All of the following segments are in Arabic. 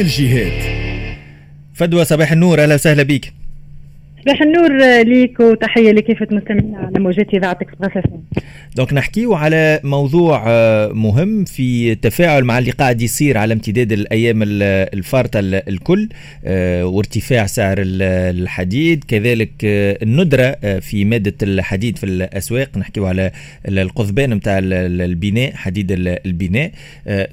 الجهات فدوى صباح النور أهلا وسهلا بك. صباح النور ليك وتحية لكافه مستمعينا على موجات إذاعة إكسبريس دونك نحكيو على موضوع آه، مهم في تفاعل مع اللي قاعد يصير على امتداد الأيام الفارطة الكل آه، وارتفاع سعر الحديد. كذلك آه، الندرة في مادة الحديد في الأسواق. نحكيو على القضبان نتاع البناء حديد البناء.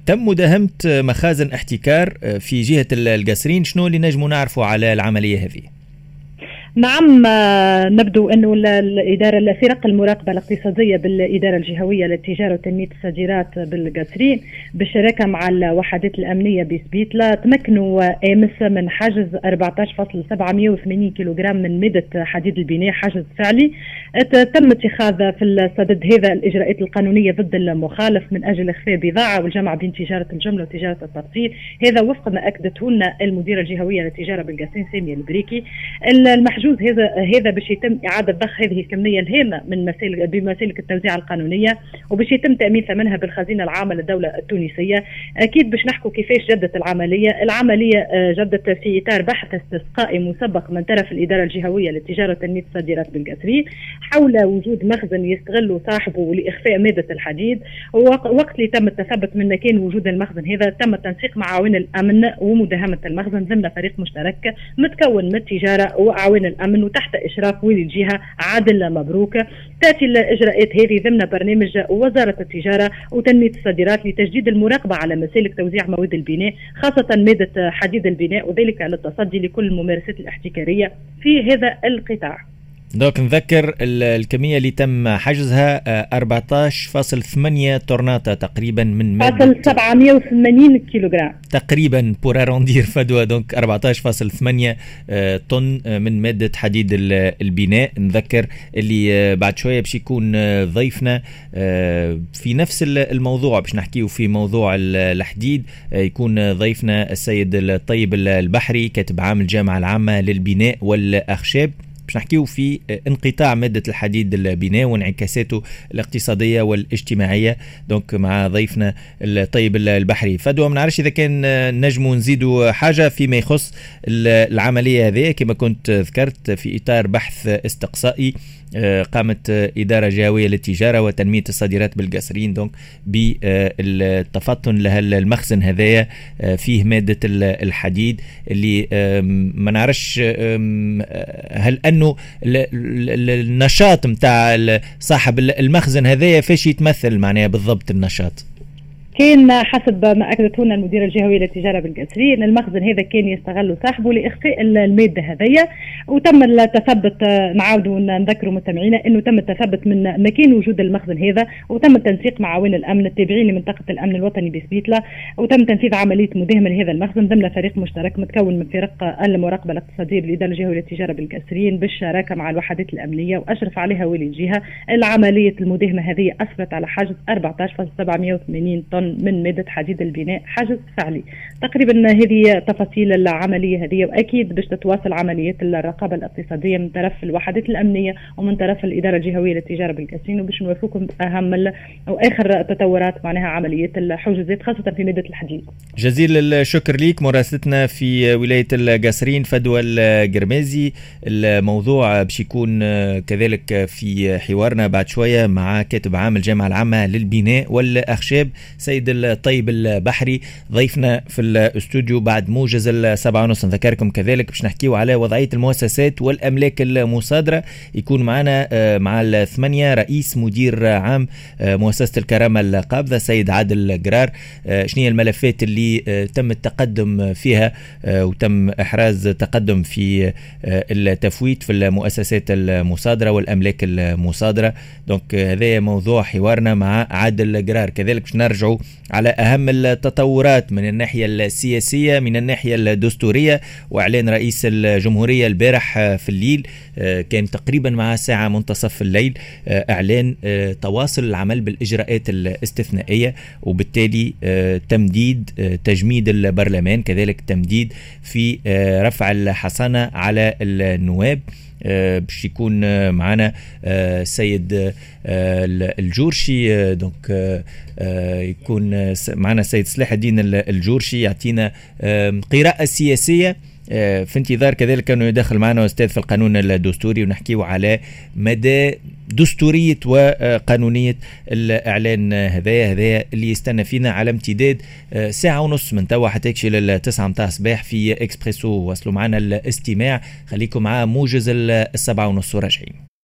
تم مداهمة مخازن احتكار في جهة القصرين شنو اللي نجموا نعرفوا على العملية هذه؟ نعم نبدو أنه الإدارة الفرق المراقبة الاقتصادية بالإدارة الجهوية للتجارة وتنمية الصادرات بالقصرين بالشراكة مع الوحدات الأمنية بسبيتلا تمكنوا أمس من حجز 14.780 كيلوغرام من مادة حديد البناء حجز فعلي. تم اتخاذ في الصدد هذا الإجراءات القانونية ضد المخالف من أجل إخفاء بضاعة والجمع بين تجارة الجملة وتجارة التفصيل هذا وفق ما أكدته لنا المديرة الجهوية للتجارة بالقصرين سامية البريكي. المحجوز يجوز هذا هذا باش يتم إعادة ضخ هذه الكمية الهامة من مسالك بمسالك التوزيع القانونية وباش يتم تأمين ثمنها بالخزينة العامة للدولة التونسية. أكيد باش نحكوا كيفاش جدت العملية. العملية آه، جدت في إطار بحث استسقائي مسبق من طرف الإدارة الجهوية للتجارة وتنميه الصادرات بالقصرين حول وجود مخزن يستغل صاحبه لإخفاء مادة الحديد. وقت اللي تم التثبت من مكان وجود المخزن هذا تم التنسيق مع عوين الأمن ومداهمة المخزن ضمن فريق مشترك متكون من التجاره واعوان الأمن وتحت إشراف ولي الجهة عادل مبروك تأتي الإجراءات هذه ضمن برنامج وزارة التجارة وتنمية الصادرات لتجديد المراقبة على مسالك توزيع مواد البناء خاصة مادة حديد البناء وذلك للتصدي لكل الممارسات الاحتكارية في هذا القطاع. donc نذكر الكمية اللي تم حجزها 14.8 آه، طرناطة تقريبا من فاصل 780 كيلوغرام. تقريبا pour arrondir فدوى donc 14.8 آه، طن آه، من مادة حديد البناء. نذكر اللي بعد شوية باش يكون ضيفنا في نفس الموضوع باش نحكيه في موضوع الحديد يكون ضيفنا السيد الطيب البحري كاتب عام الجامعة العامة للبناء والأخشاب. باش نحكيو في انقطاع مادة الحديد البناء وانعكاساته الاقتصادية والاجتماعية donc مع ضيفنا الطيب البحري. فدوى ما نعرفش إذا كان نجموا نزيدوا حاجة فيما يخص العملية هذه. كما كنت ذكرت في إطار بحث استقصائي قامت إدارة جهوية للتجارة وتنمية الصادرات بالقصرين donc بالتفطن لها المخزن هذايا آه، فيه مادة الحديد اللي ما نعرفش هل أنه النشاط متاع صاحب المخزن هذايا فاش يتمثل معناها بالضبط النشاط؟ كان حسب ما اكدته لنا المديرة الجهوية للتجاره بالقصرين المخزن هذا كان يستغل صاحبه لإخفاء الماده هذيا. وتم التثبت نعاودوا نذكروا مستمعينا إنه تم التثبت من مكان وجود المخزن هذا وتم التنسيق مع عوين الأمن التابعين لمنطقة الأمن الوطني بسبيتلا وتم تنفيذ عملية مداهمة لهذا المخزن. ضمن فريق مشترك متكون من فرق المراقبة الاقتصادية بالإدارة الجهوية للتجاره بالقصرين بالشراكة مع الوحدات الأمنية وأشرف عليها ولي الجهة. العملية المداهمة هذه اسفرت على حجز 14.780 طن. من مادة حديد البناء حجز فعلي. تقريبا هذه تفاصيل العملية هذه وأكيد باش تتواصل عملية الرقابة الاقتصادية من طرف الوحدات الأمنية ومن طرف الإدارة الجهوية للتجارة بالكاسين وباش نوافقكم أهم وآخر التطورات معناها عملية الحجوزات خاصة في مادة الحديد. جزيل الشكر ليك مراسلتنا في ولاية القصرين فدوى القرمازي الموضوع باش يكون كذلك في حوارنا بعد شوية مع كاتب عام الجامعة العامة للبناء والأخشاب. سيد السيد الطيب البحري ضيفنا في الاستوديو بعد موجز السبعة ونص. نذكركم كذلك باش نحكيو على وضعية المؤسسات والأملاك المصادرة. يكون معنا آه، مع الثمانية رئيس مدير عام آه، مؤسسة الكرامة القابضة سيد عادل جرار آه، شنو الملفات اللي تم التقدم فيها وتم إحراز تقدم في التفويت في المؤسسات المصادرة والأملاك المصادرة. دونك هذا موضوع حوارنا مع عادل جرار كذلك باش نرجعوا على أهم التطورات من الناحية السياسية من الناحية الدستورية. وإعلان رئيس الجمهورية البارح في الليل آه، كان تقريبا مع ساعة منتصف الليل آه، إعلان آه، تواصل العمل بالإجراءات الاستثنائية. وبالتالي تمديد تجميد البرلمان كذلك تمديد في رفع الحصانة على النواب. باش يكون معنا السيد الجورشي. دونك يكون معنا السيد صلاح الدين الجورشي يعطينا قراءة سياسية. آه، في انتظار كذلك أنه يدخل معنا أستاذ في القانون الدستوري ونحكيه على مدى دستورية وقانونية الإعلان هذايا هذايا اللي يستنى فينا على امتداد آه، ساعة ونص من توا حتى يكشي للتسعه متاع الصباح في إكسبريسو وصلوا معنا الاستماع. خليكم مع موجز السبعة ونص وراجعين.